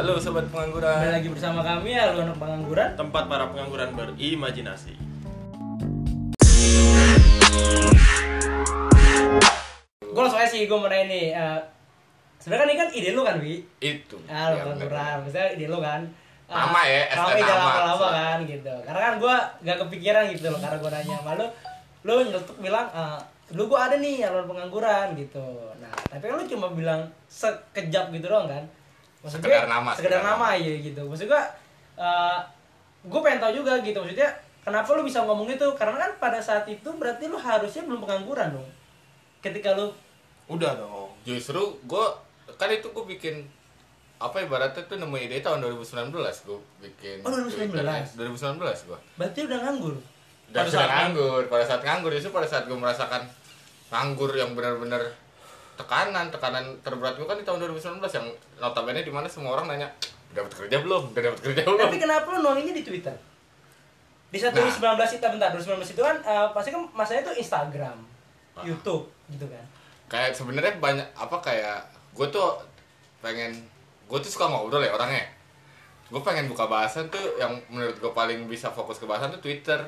Halo sobat Kembali pengangguran. lagi bersama kami ya lu anak pengangguran. tempat para pengangguran berimajinasi. Gue langsung aja sih gue mau nanya nih. eh, Sebenarnya kan ini kan ide lu kan, Wi? Itu. Ah, Ya, pengangguran. Maksudnya ide lu kan. Ah, Lama ya, Lama ST udah lama. lama-lama kan gitu. Karena kan gue gak kepikiran gitu loh. Karena gue nanya sama lu. Lu nyelutuk bilang, eh, lu gue ada nih alur pengangguran gitu. Nah, tapi kan lu cuma bilang sekejap gitu doang kan. Maksud Sekedar gue, nama, Sekedar sekedar nama aja gitu. Maksud gue, eh, gue pengen tahu juga gitu. Maksudnya, kenapa lu bisa ngomong itu? Karena kan pada saat itu berarti lu harusnya belum pengangguran dong. Ketika lu Udah dong. Justru gue kan itu gue bikin apa ibaratnya tuh nemu ide tahun 2019 gue bikin. Oh, 2019? Twitter, 2019 gue. berarti udah nganggur. Dan Pada saat- nganggur, pada saat nganggur justru pada saat gue merasakan nganggur yang benar-benar tekanan, tekanan terberat gue kan di tahun 2019 yang notabene di mana semua orang nanya udah dapat kerja belum, udah dapat kerja belum. Tapi kenapa lu nolingnya di Twitter? Di saat Nah. 2019 itu bentar, 2019 itu kan eh, pasti kan masanya tuh Instagram, Ah. YouTube gitu kan. kayak sebenarnya banyak apa kayak gue tuh pengen gue tuh suka ngobrol ya orangnya gue pengen buka bahasan tuh yang menurut gue paling bisa fokus ke bahasan tuh Twitter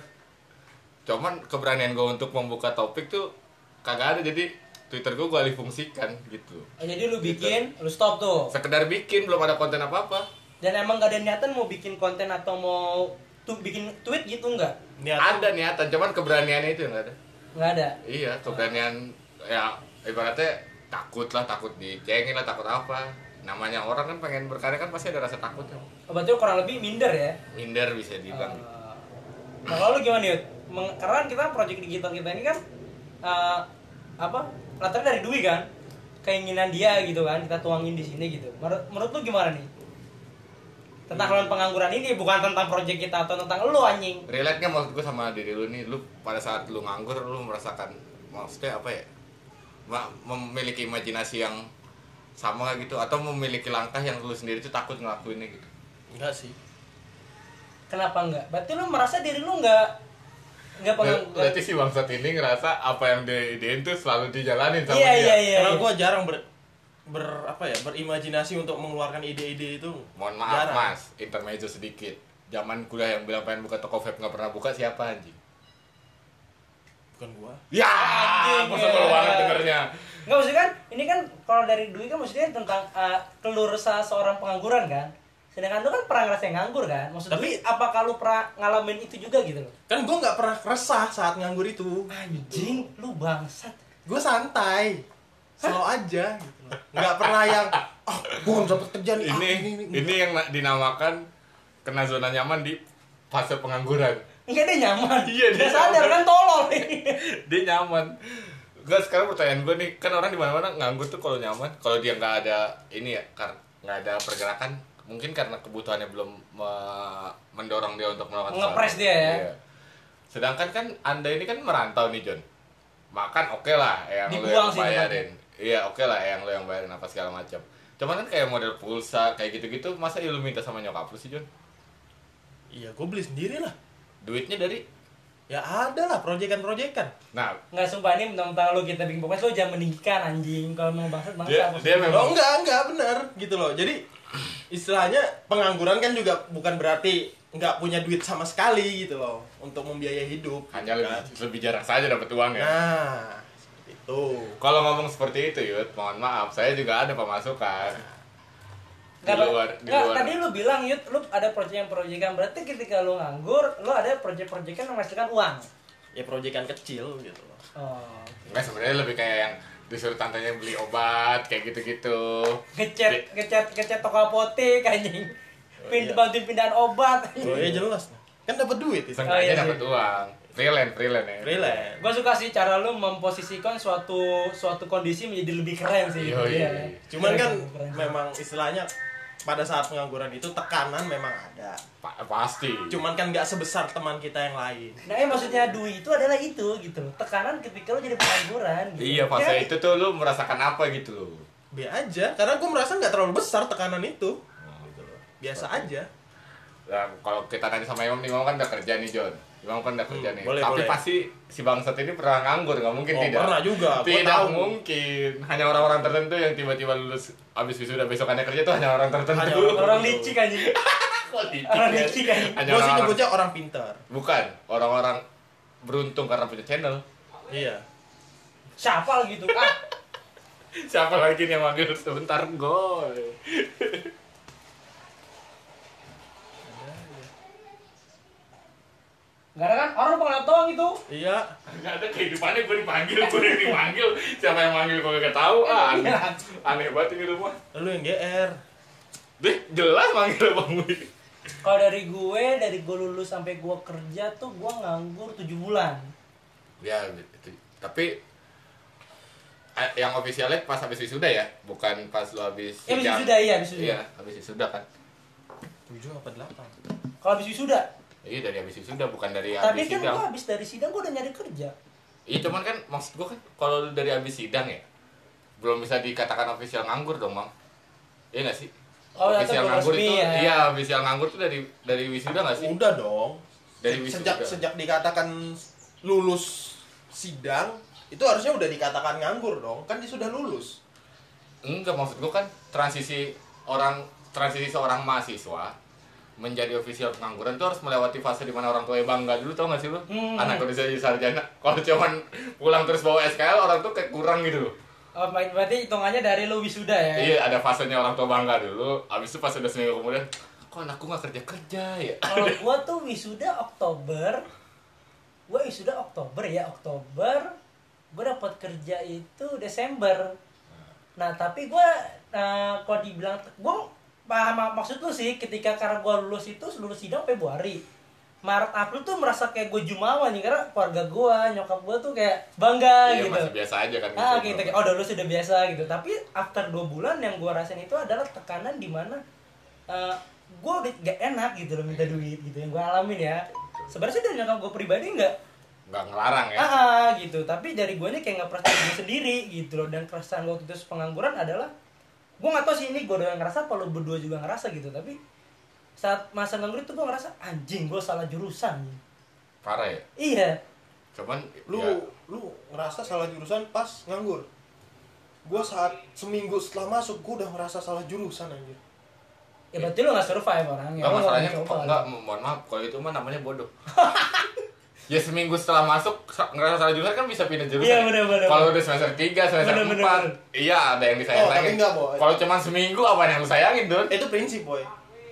cuman keberanian gue untuk membuka topik tuh kagak ada jadi Twitter gue gue alih fungsikan gitu Oh, jadi lu bikin, lu stop tuh. sekedar bikin belum ada konten apa apa Dan emang gak ada niatan mau bikin konten atau mau tuh bikin tweet gitu enggak? Niat ada niatan cuman keberaniannya itu nggak ada Enggak ada. iya keberanian ya ibaratnya takut lah takut dicengin lah takut apa namanya orang kan pengen berkarya kan pasti ada rasa takutnya Oh, berarti kurang lebih minder ya. minder bisa dibilang Eh, Nah, kalau lu gimana, Yud? Meng- karena kan kita proyek digital kita ini kan eh, apa? Latarnya dari Dwi kan? Keinginan dia gitu kan, kita tuangin di sini gitu. Menurut, menurut lu gimana nih? Tentang lawan pengangguran ini bukan tentang proyek kita atau tentang lu anjing. relate nya maksud gue sama diri lu nih lu pada saat lu nganggur lu merasakan maksudnya apa ya memiliki imajinasi yang sama gitu atau memiliki langkah yang lu sendiri tuh takut ngelakuinnya gitu Enggak sih. Kenapa enggak? Berarti lu merasa diri lu enggak enggak pengangguran. berarti si bangsat ini ngerasa apa yang dia idein tuh selalu dijalanin sama Iya dia iya iya. Karena iya. gue jarang ber, ber apa ya berimajinasi untuk mengeluarkan ide-ide itu. mohon maaf Jarang. mas intermezzo sedikit zaman kuliah yang bilang pengen buka toko vape nggak pernah buka siapa anjing Bukan gua. ya Anjing, masa ya. banget dengernya Enggak maksudnya kan ini kan kalau dari Dwi kan maksudnya tentang uh, keluh resah seorang pengangguran kan. Sedangkan lu kan pernah ngerasain nganggur kan? Maksud Dwi, Tapi- apakah lu pernah ngalamin itu juga gitu loh? Kan gue nggak pernah resah saat nganggur itu. Anjing, lu bangsat. Gue santai. Slow aja gitu loh. Nggak pernah yang ah gue harus dapet kerjaan nih. ah, ini ini yang na- dinamakan kena zona nyaman di fase pengangguran Enggak dia nyaman. Iya, dia dia sadar kan tolol. dia nyaman Gak sekarang pertanyaan gue nih kan orang di mana mana nganggur tuh kalau nyaman kalau dia nggak ada ini ya karena nggak ada pergerakan mungkin karena kebutuhannya belum me- mendorong dia untuk melakukan Ngepres dia ya. Iya. sedangkan kan anda ini kan merantau nih John makan oke lah yang lo yang sih bayarin iya oke lah yang lo yang bayarin apa segala macam cuman kan kayak model pulsa kayak gitu-gitu masa ya lu minta sama nyokap lu sih John Iya gue beli sendiri lah. duitnya dari Ya ada lah proyekan-proyekan. nah Enggak sumpah ini mentang-mentang lu kita bikin podcast lu jangan meninggikan anjing. Kalau mau bangsat Dia- bangsat. dia memang- Oh enggak, enggak bener gitu loh. Jadi istilahnya pengangguran kan juga bukan berarti nggak punya duit sama sekali gitu loh untuk membiayai hidup. hanya gitu lebih, kan. lebih jarang saja dapat uang ya Nah, seperti itu. Kalau ngomong seperti itu, Yud, mohon maaf, saya juga ada pemasukan. Di Nggak, luar, di nggak, luar. tadi lu bilang Yud, lu ada proyek-proyekan berarti ketika lu nganggur, lu ada proyek-proyekan yang menghasilkan uang. Ya proyekan kecil gitu loh. Oh. Enggak, sebenarnya lebih kayak yang disuruh tantenya beli obat, kayak gitu-gitu. Ngechat, ngechat, ngechat toko apotek anjing. Pind, iya. bantuin pindahan obat. Oh ya jelas. Kan dapat duit itu. Iya sih. dapat uang. Freelance, freelance ya. Freelance. Gue suka sih cara lu memposisikan suatu suatu kondisi menjadi lebih keren sih. Yoi. Iya. Cuman kan keren. memang istilahnya pada saat pengangguran itu tekanan memang ada. Pa- pasti. Cuman kan nggak sebesar teman kita yang lain. Nah, eh, maksudnya Dwi itu adalah itu gitu. Tekanan ketika lu jadi pengangguran gitu. Iya, fase Ya, itu tuh lu merasakan apa gitu loh. B aja, karena gue merasa nggak terlalu besar tekanan itu. Oh. Gitu loh. Biasa aja. Dan kalau kita nanya sama Imam nih, Imam kan udah kerja nih, John. Imam kan udah kerja Hmm, nih. boleh, Tapi boleh. pasti si bangsat ini pernah nganggur, nggak mungkin Oh, tidak. pernah juga, Tidak tahu. mungkin. Hanya orang-orang tertentu yang tiba-tiba lulus abis wisuda besokannya kerja itu hanya orang tertentu. Hanya orang Orang licik anjing. Kok licik Orang licik kan. Hanya Gue sih nyebutnya orang pintar. Bukan, orang-orang beruntung karena punya channel. Iya. Siapa gitu? Ah, Siapa lagi nih yang manggil sebentar gol? Gak ada kan? Orang pengen doang itu. Iya. Gak ada kehidupannya gue dipanggil, gue yang dipanggil. Siapa yang manggil gue gak tahu. Ah, aneh, aneh banget ini rumah. Lu yang GR. Deh, jelas manggil Bang Wih. Kalau dari gue, dari gue lulus sampai gue kerja tuh gue nganggur 7 bulan. Ya, itu. tapi eh, yang ofisialnya pas habis wisuda ya, bukan pas lu habis Eh, habis wisuda, iya, habis wisuda. Iya, habis wisuda kan. 7 apa 8? Kalau habis wisuda. Iya dari habis wisuda bukan dari Tapi habis kan sidang. gue habis dari sidang gue udah nyari kerja. Iya cuman kan maksud gua kan kalau dari habis sidang ya belum bisa dikatakan official nganggur dong, Bang. Iya gak sih? Oh, atau official nganggur resmi itu ya. iya, official nganggur tuh dari dari wisuda gak sih? Udah dong. Dari sejak wisuda. sejak dikatakan lulus sidang itu harusnya udah dikatakan nganggur dong. Kan dia sudah lulus. Enggak maksud gua kan transisi orang transisi seorang mahasiswa menjadi official pengangguran tuh harus melewati fase di mana orang tuanya bangga dulu tau gak sih lu? Hmm. Anak udah jadi sarjana. Kalau cuman pulang terus bawa SKL orang tuh kayak kurang gitu loh. Oh, berarti hitungannya dari lu wisuda ya? Iya ada fasenya orang tua bangga dulu. Abis itu pas udah seminggu kemudian, kok anakku gak kerja kerja ya? Kalau gua tuh wisuda Oktober, gua wisuda Oktober ya Oktober, gua dapat kerja itu Desember. Nah tapi gua eh, kalau dibilang gua paham mak- maksud lu sih ketika karena gua lulus itu lulus sidang Februari. Maret April tuh merasa kayak gue jumawa nih karena keluarga gua, nyokap gua tuh kayak bangga Iya gitu. masih biasa aja kan. Ah gitu. gitu, kayak, oh udah lu sudah biasa gitu. Tapi after dua bulan yang gua rasain itu adalah tekanan di mana eh gua udah gak enak gitu loh minta duit gitu yang gua alamin ya. Sebenarnya dari nyokap gua pribadi nggak Nggak ngelarang ya. ah, ah, gitu. Tapi dari gua ini kayak nggak percaya diri sendiri gitu loh. Dan keresahan waktu itu pengangguran adalah gua nggak tahu sih ini gua doang ngerasa apa lu berdua juga ngerasa gitu. Tapi saat masa nganggur itu gua ngerasa anjing gua salah jurusan. Parah ya. Iya. Cuman Lu ya, lu ngerasa salah jurusan pas nganggur. Gua saat seminggu setelah masuk gua udah ngerasa salah jurusan anjir. Ya berarti lu nggak survive orangnya. Enggak Lu masalahnya enggak mohon maaf kalau itu mah namanya bodoh. ya seminggu setelah masuk sa- ngerasa salah jurusan kan bisa pindah jurusan. Iya, bener, bener, Kalau bener. udah semester 3, semester Bener, bener, 4, bener. iya ada yang disayang Oh, tapi enggak, Boy. Kalau cuma seminggu apa yang lu sayangin, Don? Itu prinsip, boy.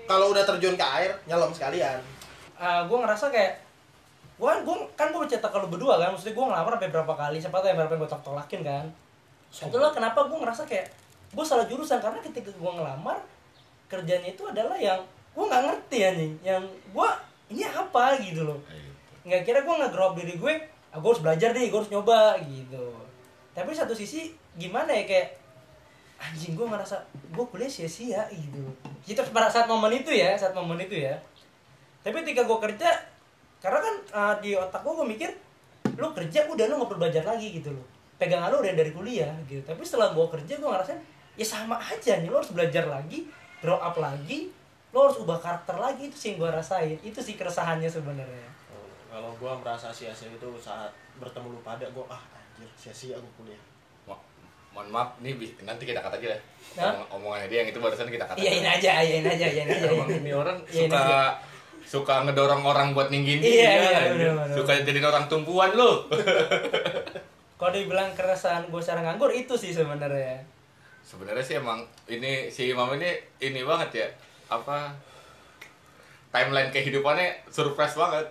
Kalau udah terjun ke air, nyelam sekalian. uh, gue ngerasa kayak gue gue kan gue bercerita kalau berdua kan maksudnya gue ngelamar sampai berapa kali siapa tahu yang berapa yang gue tolak tolakin kan itulah kenapa gue ngerasa kayak gue salah jurusan karena ketika gue ngelamar kerjanya itu adalah yang gue nggak ngerti anjing yang gue ini apa gitu loh nggak kira gue nggak grow up diri gue ah, gue harus belajar deh gue harus nyoba gitu. Tapi satu sisi gimana ya kayak anjing gue ngerasa gue kuliah sia-sia gitu. Kita pada saat momen itu ya saat momen itu ya. Tapi ketika gue kerja karena kan uh, di otak gue gue mikir lu kerja udah lu nggak perlu belajar lagi gitu loh. Pegangan lu udah dari kuliah gitu. Tapi setelah gue kerja gue ngerasain ya sama aja nih lo harus belajar lagi grow up lagi lo harus ubah karakter lagi itu sih yang gue rasain. Itu sih keresahannya sebenarnya Kalau gua merasa sia-sia itu saat bertemu lu pada gua ah anjir sia-sia gua kuliah. Mo- mohon maaf, nih nanti kita kata aja ya. Hah? Omong- Omongannya dia yang itu barusan kita kata. iyain aja iyain aja iyain aja Emang ini aja. orang Iyain suka aja. suka ngedorong orang buat ninggin Iya, dia, iya, bener, bener. suka jadiin orang tumpuan lu kalau dibilang keresahan gue secara nganggur itu sih sebenarnya sebenarnya sih emang ini si Imam ini ini banget ya apa timeline kehidupannya surprise banget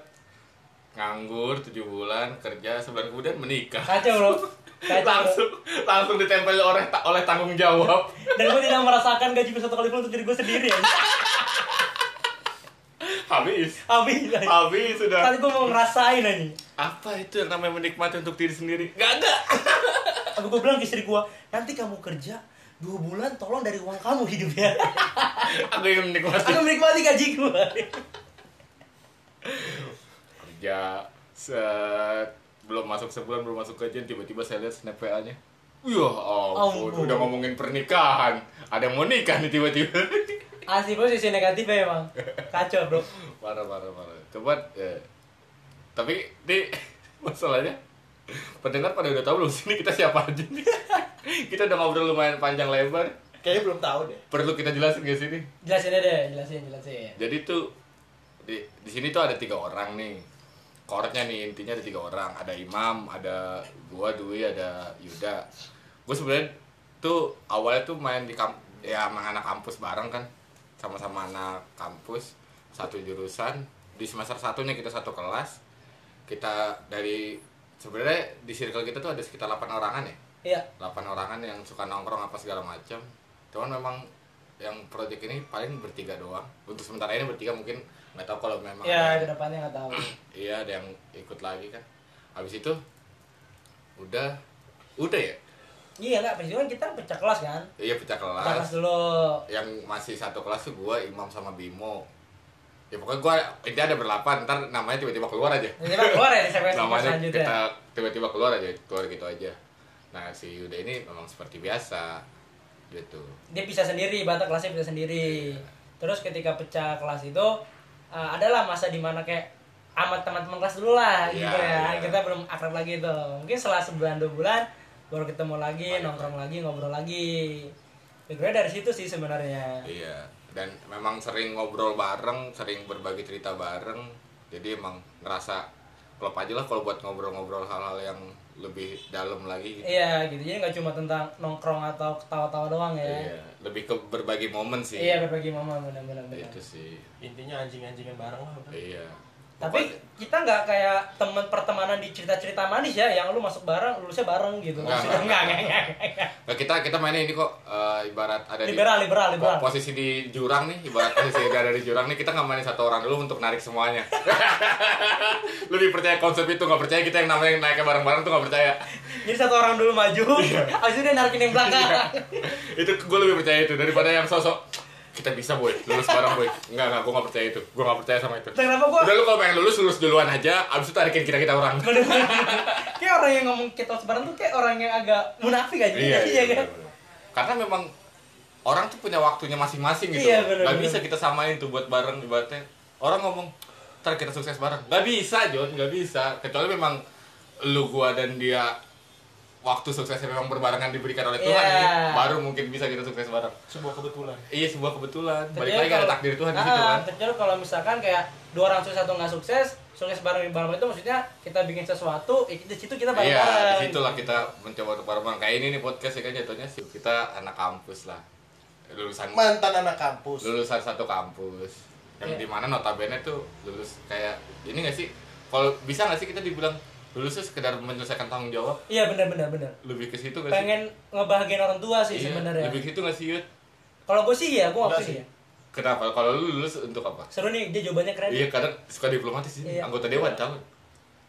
nganggur tujuh bulan kerja sebulan kemudian menikah. Kacau loh. Kacau. Langsung langsung ditempel oleh ta- oleh tanggung jawab. Dan gue tidak merasakan gaji satu kali pun untuk diri gue sendiri ya. Habis. Habis habis sudah. Kali gue mau ngerasain aja apa itu yang namanya menikmati untuk diri sendiri? Gak ada Tapi gue bilang ke istri gue Nanti kamu kerja Dua bulan tolong dari uang kamu hidupnya. Aku ingin menikmati. Aku menikmati gaji gue kerja set belum masuk sebulan belum masuk gajian tiba-tiba saya lihat snap WA nya Wah, ampun, Ampun. udah ngomongin pernikahan. Ada yang mau nikah nih tiba-tiba. Asli gue sisi negatif ya emang Kacau bro parah, parah, parah. Coba, eh, tapi di masalahnya pendengar pada udah tahu belum sini kita siapa aja nih kita udah ngobrol lumayan panjang lebar Kayaknya belum tahu deh. perlu kita jelasin gak sini Jelasin aja deh, jelasin, jelasin. jadi tuh di di sini tuh ada tiga orang nih kornya nih intinya ada tiga orang. Ada Imam ada gua Dwi ada Yuda. Gue sebenarnya tuh awalnya tuh main di kamp ya sama anak kampus bareng kan. Sama-sama anak kampus satu jurusan. Di semester satunya kita satu kelas. Kita dari sebenarnya di circle kita tuh ada sekitar 8 orangan ya? Iya. 8 orangan yang suka nongkrong apa segala macam cuman memang yang project ini paling bertiga doang. Untuk sementara ini bertiga mungkin nggak tahu kalau memang Ya, ada, ke depannya nggak tahu. iya ada yang ikut lagi kan. Habis itu udah udah ya? Iya nggak, pasti kan kita pecah kelas kan. iya pecah Pecah kelas kelas dulu. yang masih satu kelas tuh gua Imam sama Bimo. Ya pokoknya gua intinya ada berlapan. Ntar namanya tiba-tiba keluar aja. Kita keluar ya di namanya kita tiba-tiba keluar aja keluar gitu aja. Nah si Yuda ini memang seperti biasa gitu. Dia bisa sendiri, bata kelasnya bisa sendiri. Terus ketika pecah kelas itu uh, adalah masa di mana kayak amat teman-teman kelas dulu lah Iya, gitu ya. iya. Kita belum akrab lagi itu. Mungkin setelah sebulan dua bulan baru ketemu lagi, nongkrong lagi, ngobrol lagi. Background dari situ sih sebenarnya. Iya, dan memang sering ngobrol bareng, sering berbagi cerita bareng. Jadi emang ngerasa klop aja lah kalau buat ngobrol-ngobrol hal-hal yang lebih dalam lagi gitu. Iya gitu, jadi nggak cuma tentang nongkrong atau ketawa-tawa doang ya. Iya, lebih ke berbagi momen sih. Iya berbagi momen benar-benar. Itu sih. Intinya anjing-anjingan bareng lah. Iya. Tapi kita nggak kayak teman pertemanan di cerita-cerita manis ya, yang lu masuk bareng, lulusnya bareng gitu. Nggak, nggak, enggak, enggak, enggak, enggak. Nah, kita kita mainnya ini kok eh, ibarat ada Liberal, di liberal, liberal. po- posisi di jurang nih, ibarat posisi ada di jurang nih kita nggak mainin satu orang dulu untuk narik semuanya. Lebih percaya konsep itu nggak percaya kita yang namanya naiknya bareng-bareng tuh nggak percaya. Jadi satu orang dulu maju, Iya. habis itu dia narikin yang belakang. itu gue lebih percaya itu daripada yang sosok kita bisa boy. Lulus bareng boy. Enggak enggak. Gue nggak percaya itu. Gue nggak percaya sama itu. Kenapa gua udah lu kalau pengen lulus lulus duluan aja. Abis itu tarikin kita kita orang. Kayak orang yang ngomong kita bareng tuh kayak orang yang agak munafik aja. Iya, iya, kan? bener-bener. karena memang orang tuh punya waktunya masing-masing gitu. Iya, bener, bener. bisa kita samain tuh buat bareng ibaratnya. Orang ngomong ntar kita sukses bareng. Nggak bisa John. Nggak bisa. Kecuali memang lu gua dan dia waktu suksesnya memang berbarengan diberikan oleh Tuhan Iya. nih, baru mungkin bisa kita sukses bareng Sebuah kebetulan. iya sebuah kebetulan balik Kecuali lagi ada kalau- takdir Tuhan di Ah, situ kan kecuali kalau misalkan kayak dua orang sukses atau nggak sukses, sukses bareng bareng itu maksudnya kita bikin sesuatu, ya di situ kita bareng Iya, bareng. di situlah kita mencoba untuk bareng Kayak ini nih podcast ya kan jatuhnya sih kita anak kampus lah. Lulusan Mantan anak kampus. lulusan satu kampus. Yang Iya. di mana notabene tuh lulus kayak ini gak sih? Kalau bisa gak sih kita dibilang lulusnya sekedar menyelesaikan tanggung jawab? Iya benar benar benar. Lebih ke situ gak sih? Pengen ngebahagiain orang tua sih Iya, sebenarnya. Lebih ke situ gak sih Yud? Kalau gue sih ya, gue Enggak ngaku sih sih. ya. Kenapa? Kalau lu lulus untuk apa? Seru nih, dia jawabannya keren. Iya kadang suka diplomatis sih. Iya. Anggota dewan calon.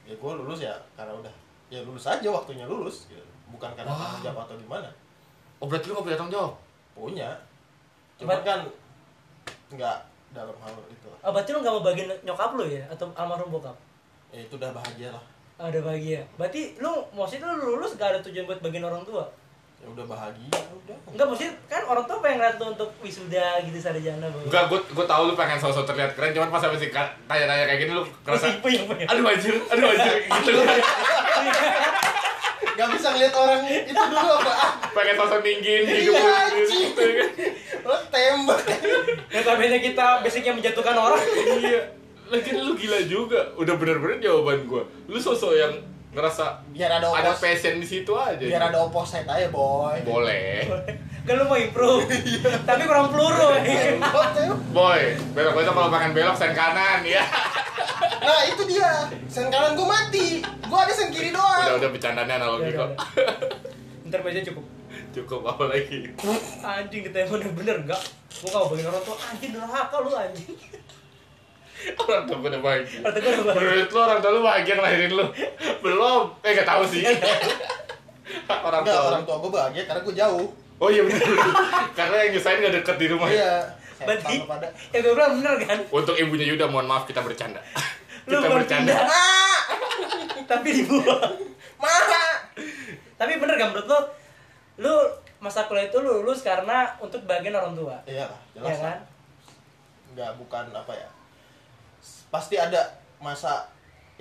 Ya gue lulus ya karena udah. Ya lulus aja waktunya lulus. gitu. Bukan karena Wah. tanggung jawab atau gimana. Oh berarti lu gak punya tanggung jawab? Punya. Cuma Cuman- kan nggak dalam hal itu lah. Oh, berarti lu gak mau bagiin nyokap lu ya? Atau almarhum bokap? Ya itu udah bahagia lah. Ah, udah bahagia. Berarti lu, maksudnya lu lulus gak ada tujuan buat bagiin orang tua? Ya udah bahagia udah. Enggak, maksudnya kan orang tua pengen ngeliat lu untuk wisuda gitu sarjana. Bang. Enggak, gue gue tahu lu pengen sosok terlihat keren, cuman pas habis tanya-tanya kayak gini lu kerasa Pusing, puyeng, puyeng. aduh anjir, aduh anjir gitu. Gak bisa ngeliat orang itu dulu apa? Ah, pengen sosok ninggin Iya, hidup lu anjing. gitu kan. Lo tembak. Notabene kita basicnya menjatuhkan orang. Iya. Lagi lu gila juga. Udah bener-bener jawaban gua. Lu sosok yang ngerasa Biar ada ada opos. passion di situ aja. Biar ada opposite aja boy. Boleh. Kan lu mau improve. Tapi kurang peluru. Tembak, tembak. Boy, belok besok kalau makan belok sen kanan ya. Nah itu dia. Sen kanan gue mati. Gue ada sen kiri Udah doang. udah bercandanya analogi Udah, kok. udah, Ntar aja cukup. Cukup apa lagi? Anjing kita bener-bener enggak. Gua gak mau bagiin orang tua. Anjing durhaka lu anjing. Orang tua gua udah bahagia. Orang tua gua udah bahagia. Menurut lu orang tua lu bahagia ngelahirin lu? Belum. Eh gak tahu sih. orang tua. orang tua gue bahagia karena gue jauh. Oh iya bener. Karena yang nyusahin gak deket di rumah. Iya. Berarti Setan lu pada. ya gue bilang bener kan. Untuk ibunya Yuda mohon maaf kita bercanda. Lu kita bercanda. Ah, Tapi dibuang. mana? Tapi bener gak menurut lu? Lu masa kuliah itu lu lulus karena untuk bagian orang tua. Iya lah, Ya jelas lah. kan? Enggak bukan apa ya. Pasti ada masa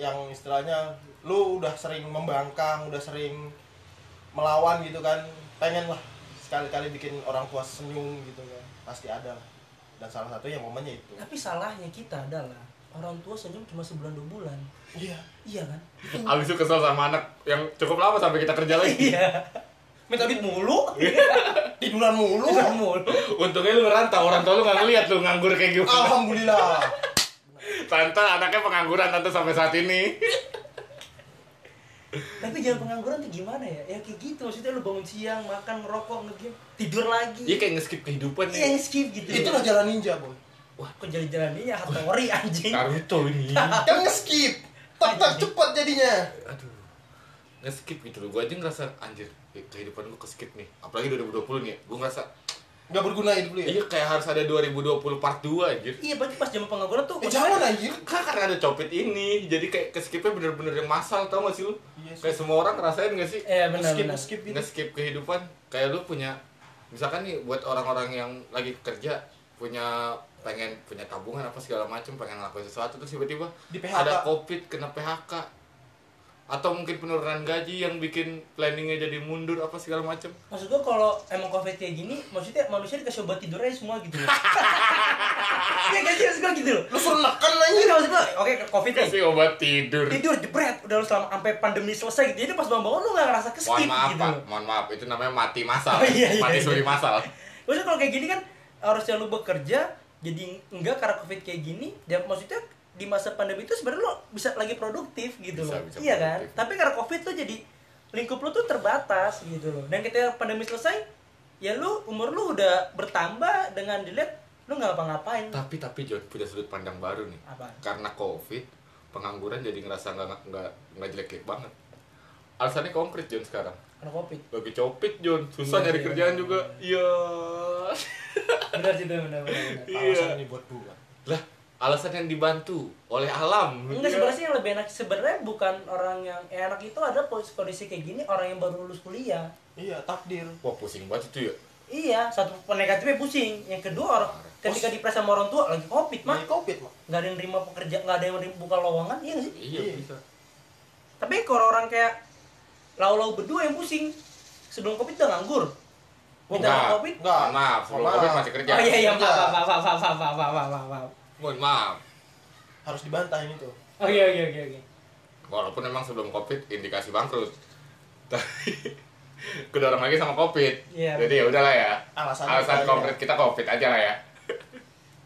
yang istilahnya lu udah sering membangkang udah sering melawan gitu kan pengen lah sekali-kali bikin orang tua senyum gitu kan pasti ada lah dan salah satunya momennya itu Tapi salahnya kita adalah orang tua senyum cuma sebulan dua bulan. iya Iya kan? Abis itu kesel sama anak yang cukup lama sampai kita kerja lagi. Iya. Minta duit mulu. tiduran mulu Minta mulu. Untungnya lu ngerantau, orang tua lu gak ngeliat lu nganggur kayak gimana. alhamdulillah Tante anaknya pengangguran tante sampai saat ini. Tapi jangan pengangguran tuh gimana ya? Ya kayak gitu maksudnya lu bangun siang, makan, ngerokok, ngegame, tidur lagi. Iya kayak nge-skip kehidupan Iya, nih. skip gitu. itulah jalan ninja boy Wah, kok jalan-jalan ini Hattori anjing. Naruto ini. kan nge-skip tak tak cepat jadinya Aduh. Nge-skip gitu loh. Gua aja ngerasa anjir eh, kehidupan gua ke-skip nih. Apalagi 2020 nih. ya. Gua ngerasa nggak berguna hidup lu ya iya kayak harus ada 2020 part 2 anjir. Iya, berarti pas zaman pengangguran tuh eh, jangan anjir Kan karena ada copet ini, jadi kayak ke-skipnya bener-bener yang masal tau gak sih lu? Iya sih. Kayak semua orang ngerasain gak sih? Iya, benar skip benar. skip gitu nge-skip kehidupan kayak lu punya misalkan nih buat orang-orang yang lagi kerja punya pengen punya tabungan apa segala macam pengen ngelakuin sesuatu terus tiba-tiba ada covid kena PHK atau mungkin penurunan gaji yang bikin planningnya jadi mundur apa segala macam Maksud gua kalau emang covid kayak gini, maksudnya manusia dikasih obat tidur aja semua gitu loh. Iya kan sih maksud gua gitu loh. lu suruh neken Iya anjir maksud gua, oke covid nih. kasih obat tidur Tidur jebret udah lu selama sampai pandemi selesai gitu. Jadi pas bangun-bangun lu gak ngerasa mohon keskip maaf gitu. pak mohon maaf itu namanya mati masal Oh, iya, iya, mati iya. suri masal Maksudnya kalau kayak gini kan harusnya lu bekerja jadi enggak karena covid kayak gini dan maksudnya di masa pandemi itu sebenarnya lu bisa lagi produktif gitu Bisa, loh. bisa iya kan? produktif. Tapi karena covid tuh jadi lingkup lu tuh terbatas gitu loh. Dan ketika pandemi selesai ya lu umur lu udah bertambah dengan dilihat lu nggak apa-ngapain. tapi tapi John punya sudut pandang baru nih Apa? karena covid pengangguran jadi ngerasa nggak nggak nggak jelek-jelek banget alasannya konkret John sekarang Karena covid. lagi copit John susah Iya, nyari iya, kerjaan iya, juga iya Benar sih benar benar. benar. Iya. alasan ini buat gua lah alasan yang dibantu oleh alam. Enggak sebenarnya sih yang lebih enak sebenarnya bukan orang yang enak itu ada posisi, kondisi kayak gini orang yang baru lulus kuliah. Iya takdir. Wah pusing banget itu ya. Iya satu negatifnya pusing. Yang kedua orang ketika dipres sama orang tua lagi covid mah covid mah nggak ada yang terima pekerja nggak ada yang buka lowongan iya sih? Iya, iya, bisa. Tapi kalau orang kayak lau-lau berdua yang pusing sebelum covid udah nganggur. Oh, Minta covid? Enggak maaf. Sebelum covid masih kerja. Oh iya iya. Maaf, maaf maaf maaf maaf maaf maaf maaf mohon maaf. Harus dibantah ini tuh. Oh iya iya iya iya. Walaupun memang sebelum covid indikasi bangkrut. Tapi kedorong lagi sama covid. Iya, jadi ya udahlah ya. Alasan aja. konkret kita covid aja lah ya.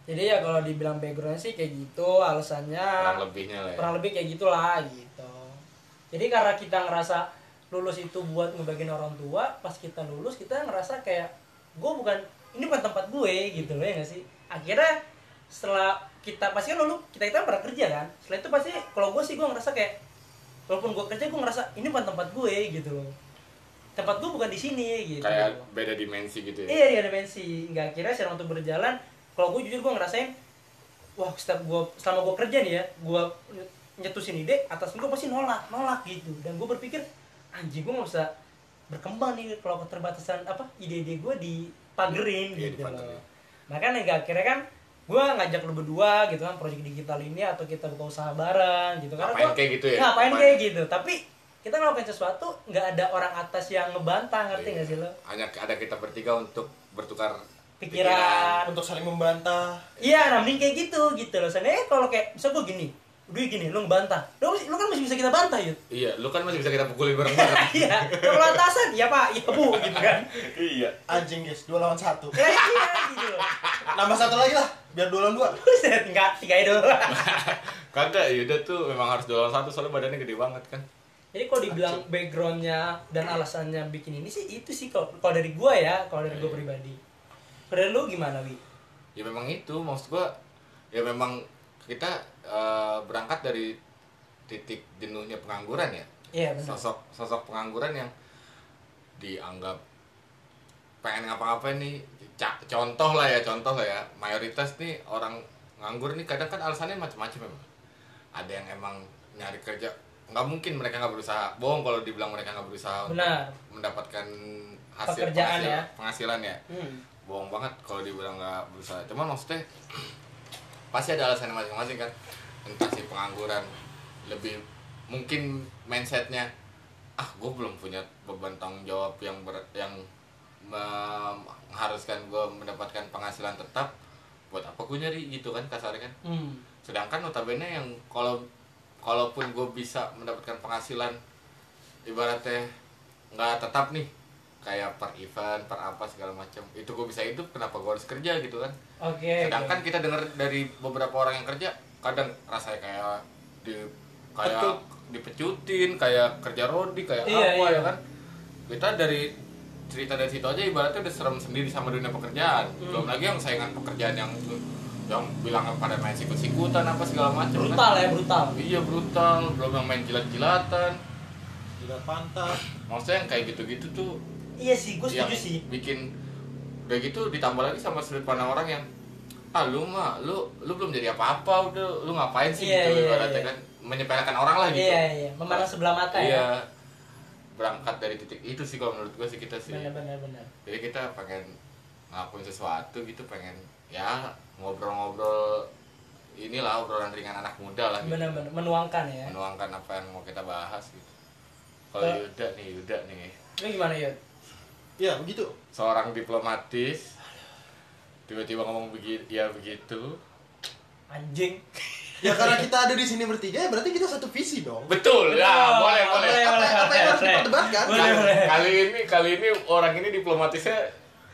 Jadi ya kalau dibilang background sih kayak gitu alasannya kurang lebihnya lah ya. kurang lebih kayak gitulah gitu. Jadi karena kita ngerasa lulus itu buat ngebagiin orang tua pas kita lulus kita ngerasa kayak gue bukan ini bukan tempat gue gitu loh ya nggak sih? Akhirnya setelah kita pasti kan lulu kita kita pernah kerja kan setelah itu pasti kalau gue sih gue ngerasa kayak walaupun gue kerja gue ngerasa ini bukan tempat gue gitu loh tempat gue bukan di sini gitu kayak beda dimensi gitu ya Iya dia dimensi. Nggak kira secara untuk berjalan. Kalau gue jujur gue ngerasain, wah setiap gue selama gue kerja nih ya, gue nyetusin ide, atas gue pasti nolak, nolak gitu. Dan gue berpikir, anjing gue nggak bisa berkembang nih kalau keterbatasan apa ide-ide gue dipagerin Iya, gitu dipagerin. loh. Makanya nggak akhirnya kan gue ngajak lu berdua gitu kan proyek digital ini atau kita buka usaha bareng gitu. Karena Ngapain gua- kayak gitu ya? ngapain kayak gitu. Tapi kita ngelakuin sesuatu nggak ada orang atas yang ngebantah ngerti Iya. nggak sih lo? Hanya ada kita bertiga untuk bertukar pikiran. untuk saling membantah. Iya, nah mending kayak gitu gitu loh. Soalnya kalau kayak misal gue gini, udah gini, lu ngebantah. Lu, lu kan masih bisa kita bantah, yuk. iya lu kan masih bisa kita pukulin bareng-bareng Iya, kalau atasan, iya pak, iya bu, gitu kan. iya anjing guys dua lawan satu Ya iya, gitu loh. nambah satu lagi lah biar dua lawan dua Buset, enggak, tiga itu doang. kagak Yuda tuh memang harus dua lawan satu soalnya badannya gede banget kan Jadi kalau dibilang backgroundnya dan alasannya bikin ini sih itu sih kalau dari gua ya, kalau dari gua Iya. pribadi. Kalau dari lu gimana, Wi? ya memang itu maksud gua ya memang kita eh, berangkat dari titik jenuhnya pengangguran ya Iya benar. sosok sosok pengangguran yang dianggap pengen ngapa-ngapain nih contoh lah ya contoh lah ya mayoritas nih orang nganggur nih kadang kan alasannya macam-macam memang ada yang emang nyari kerja nggak mungkin mereka nggak berusaha bohong kalau dibilang mereka nggak berusaha untuk Benar. mendapatkan hasil Pekerjaan penghasil- ya. penghasilan ya Hmm. bohong banget kalau dibilang nggak berusaha cuma maksudnya pasti ada alasannya masing-masing kan. Entah si pengangguran lebih mungkin mindsetnya ah gue belum punya beban tanggung jawab yang ber, yang me- mengharuskan gue mendapatkan penghasilan tetap buat apa gue nyari? Gitu kan kasarnya kan. Hmm. sedangkan notabene yang kalau kalaupun gue bisa mendapatkan penghasilan ibaratnya nggak tetap nih kayak per event per apa segala macam itu gue bisa hidup kenapa gue harus kerja gitu kan Oke. sedangkan kita dengar dari beberapa orang yang kerja kadang rasanya kayak di kayak Pecut. dipecutin kayak kerja rodi kayak Iya, apa iya. ya kan kita dari cerita dari situ aja ibaratnya udah serem sendiri sama dunia pekerjaan Hmm. belum lagi yang saingan pekerjaan yang yang bilang pada main sikut-sikutan apa segala macam brutal kan. ya brutal. iya brutal belum yang main jilat-jilatan Jilat pantat. maksudnya yang kayak gitu-gitu tuh Iya sih, gue setuju sih. bikin udah gitu ditambah lagi sama sudut pandang orang yang ah lu mah lu lu belum jadi apa-apa udah lu ngapain sih Iya, gitu iya, ibaratnya iya. kan menyepelekan orang lah gitu Iya iya, memandang sebelah mata iya ya. berangkat dari titik itu sih kalau menurut gue sih kita sih Benar benar benar. jadi kita pengen ngelakuin sesuatu gitu pengen ya ngobrol-ngobrol inilah obrolan ringan anak muda lah gitu. Benar benar menuangkan ya. menuangkan apa yang mau kita bahas gitu kalau Yuda nih Yuda nih Lu gimana Yud? Ya begitu. seorang diplomatis tiba-tiba ngomong begitu ya begitu Anjing. Ya karena kita ada di sini bertiga, ya berarti kita satu visi dong. betul ya Oh, boleh boleh Apa, apa yang harus boleh. diperdebatkan? Boleh, Kali- boleh. kali ini kali ini orang ini diplomatisnya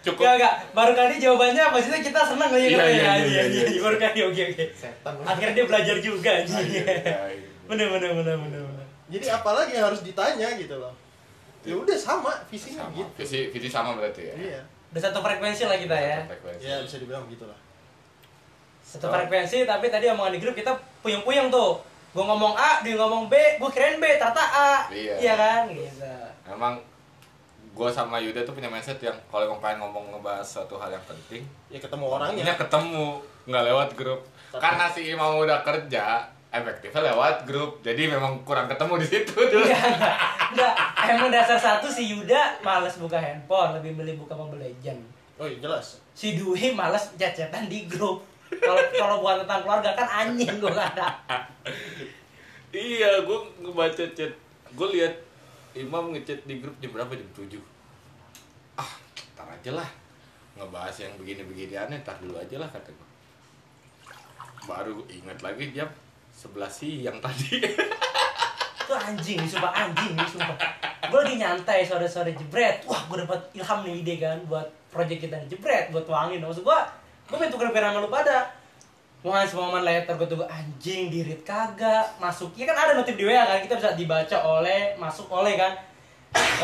cukup Enggak enggak, baru kali jawabannya maksudnya kita senang aja Iya, iya, ya. iya, Iya iya, iya, baru kali oke oke. Setan. Akhirnya dia belajar juga anjing. Iya, iya, iya. Bener bener bener bener. Jadi apalagi yang harus ditanya gitu loh. Ya udah sama visinya sama gitu. visi visi sama berarti ya Iya. Udah satu frekuensi lah kita ya. Frekuensi. Ya bisa dibilang gitu lah. Satu frekuensi tapi tadi omongan di grup kita puyeng-puyeng tuh. Gue ngomong A, dia ngomong B, gue kirain B, ternyata A. Iya. kan? Gitu. Emang gue sama Yuda tuh punya mindset yang kalau emang pengen ngomong ngebahas suatu hal yang penting Ya ketemu orangnya. Orangnya ketemu nggak lewat grup karena si Imam udah kerja efektifnya lewat grup jadi memang kurang ketemu di situ dulu Enggak, enggak. Enggak. Emang dasar satu si Yuda males buka handphone, lebih milih buka Mobile Legend. Oh iya jelas. Si Dwi males chat-chatan di grup. Kalau kalau bukan tentang keluarga kan anjing gue gak ada. iya gue ngebaca chat gue lihat Imam ngechat di grup jam berapa jam 7 ah ntar aja lah ngebahas yang begini-begini aneh ntar dulu aja lah kata gue baru ingat lagi jam 11 siang tadi Itu anjing, sumpah anjing, sumpah. Gue lagi nyantai sore-sore jebret. Wah, gue dapat ilham nih ide kan buat project kita nih jebret, buat tuangin. Maksud gue, gue pengen tuker sama lu pada. Mau ngasih pengumuman letter gue tunggu anjing di read kagak masuknya kan ada notif di WA kan kita bisa dibaca oleh masuk oleh kan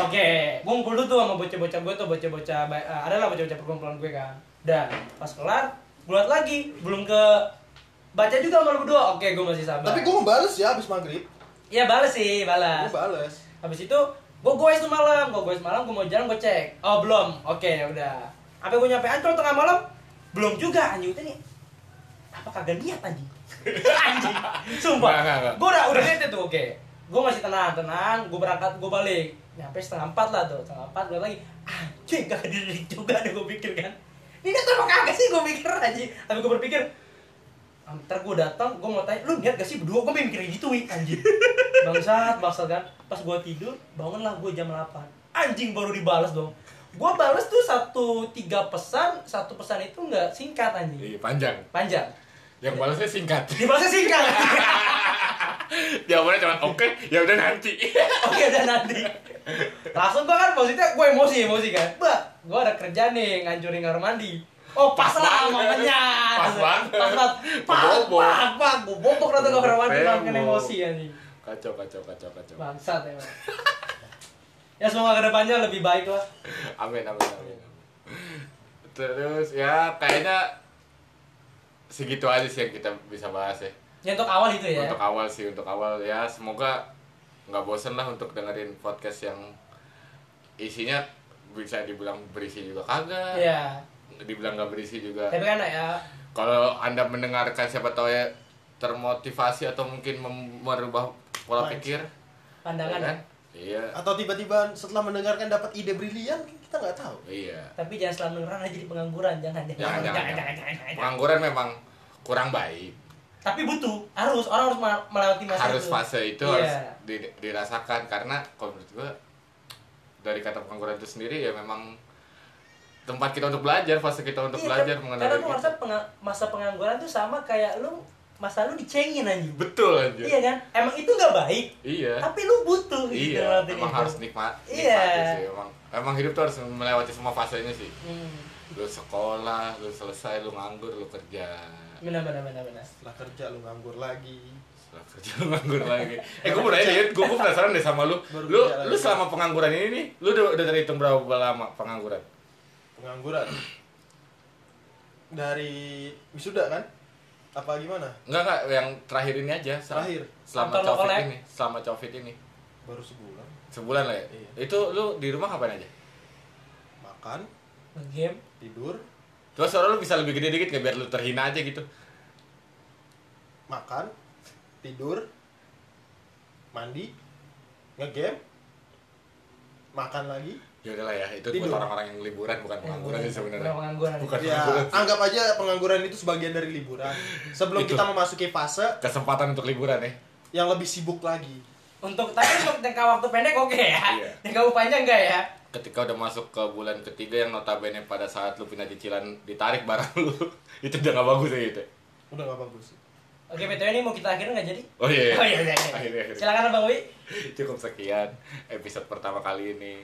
Oke, gue ngumpul dulu tuh sama bocah-bocah gue tuh bocah-bocah ba- eh, ada lah bocah-bocah perkumpulan gue kan. Dan pas kelar, gue lagi belum ke baca juga sama lu berdua. Oke, gue masih sabar. Tapi gue ngebales ya abis maghrib. Iya balas sih, balas. Gue bales. Habis itu gue goes tuh malam, gue goes malam, gue mau jalan gue cek. Oh belum, oke ya udah. Apa gue nyampe Ancol tengah malam? Belum juga anjing itu nih. Apa kagak niat anjing? anjing, sumpah. Gue udah udah niat itu oke. Gue masih tenang, tenang. Gue berangkat, gue balik. Nyampe setengah empat lah tuh, setengah empat gue lagi. Anjing gak diri juga deh gue pikir kan. Ini tuh apa kagak sih gue pikir anjing. Tapi gue berpikir, Ntar gue datang, gue mau tanya, lu niat gak sih berdua? Gue mikir gitu, wih, anjing. Bangsat, bangsat kan. Pas gue tidur, bangunlah gue jam 8 Anjing baru dibalas dong. Gue balas tuh satu, tiga pesan Satu pesan itu nggak singkat anjing. Iya panjang. Panjang. Yang balasnya singkat. Dibalasnya singkat. Jawabannya cuma oke ya udah nanti. Oke udah nanti. Langsung gue kan maksudnya gue emosi, emosi kan. Bah, gue ada kerja nih, ngancurin kamar mandi Oh pas, Pas lah banget. momennya Pas banget. Pas banget Pas, Bobok. pas, Gue bobok rata mandi Bobok. Makin emosi anjing kacau kacau kacau kacau Bangsat emang. ya semoga ke depannya lebih baik lah. amin amin amin terus ya kayaknya segitu aja sih yang kita bisa bahas ya Ya untuk awal itu ya. untuk awal sih untuk awal ya semoga nggak bosen lah untuk dengerin podcast yang isinya bisa dibilang berisi juga kagak Iya. Dibilang nggak berisi juga Tapi kan ya kalau anda mendengarkan siapa tahu ya termotivasi atau mungkin merubah pola Mindset. pikir pandangan ya ya. kan? iya Atau tiba-tiba setelah mendengarkan dapat ide brilian, kita nggak tahu. iya Tapi jangan selalu ngerana jadi pengangguran, jangan jangan Jangan, jangan, jangan jangan. jangan jangan. jangan. pengangguran memang kurang baik tapi butuh harus orang harus melewati masa harus itu fase itu Iya. harus di- dirasakan karena kalau menurut gua dari kata pengangguran itu sendiri ya memang tempat kita untuk belajar fase kita untuk Iya, belajar kan- mengenal karena kita. masa penga- masa pengangguran tuh sama kayak lu masa lu dicengin anjing. Betul aja iya kan? Emang itu nggak baik. Iya. Tapi lu butuh gitu iya ngelewatin emang itu. harus nikmat Iya. sih emang. Emang hidup tuh harus melewati semua fasenya sih. Hmm. lu sekolah lu selesai lu nganggur lu kerja. Benar benar benar benar. Setelah kerja lu nganggur lagi. Setelah kerja lu nganggur lagi. Eh gue mau nanya nih gue penasaran deh sama lu. Baru lu lu selama pengangguran ini nih lu udah, udah terhitung berapa lama pengangguran pengangguran. Dari wisuda kan? Apa gimana? Enggak enggak yang terakhir ini aja sel- Terakhir? selama covid lokal ya? ini selama covid ini. Baru sebulan. Sebulan lah ya? Iya. itu lu di rumah ngapain aja? Makan. Game tidur. Terus suara lu bisa lebih gede dikit nggak? Biar lu terhina aja gitu. Makan. Tidur. Mandi. Ngegame. Makan lagi ya udahlah ya itu Tidur. buat orang-orang yang liburan bukan pengangguran sih sebenarnya. Bukan pengangguran. Bukan ya pengangguran anggap aja pengangguran itu sebagian dari liburan. Sebelum Itu. kita memasuki fase kesempatan untuk liburan ya yang lebih sibuk lagi. Untuk tapi untuk jangka waktu pendek oke ya. Iya. jangka waktu panjang enggak ya? Ketika udah masuk ke bulan ketiga yang notabene pada saat lu pindah cicilan ditarik barang lu itu udah gak bagus ya gitu. Udah gak bagus oke btw ini mau kita akhirin nggak jadi? Oh iya, oh iya, iya, iya. Akhirnya, akhirnya. silakan bang Wi. Cukup sekian episode pertama kali ini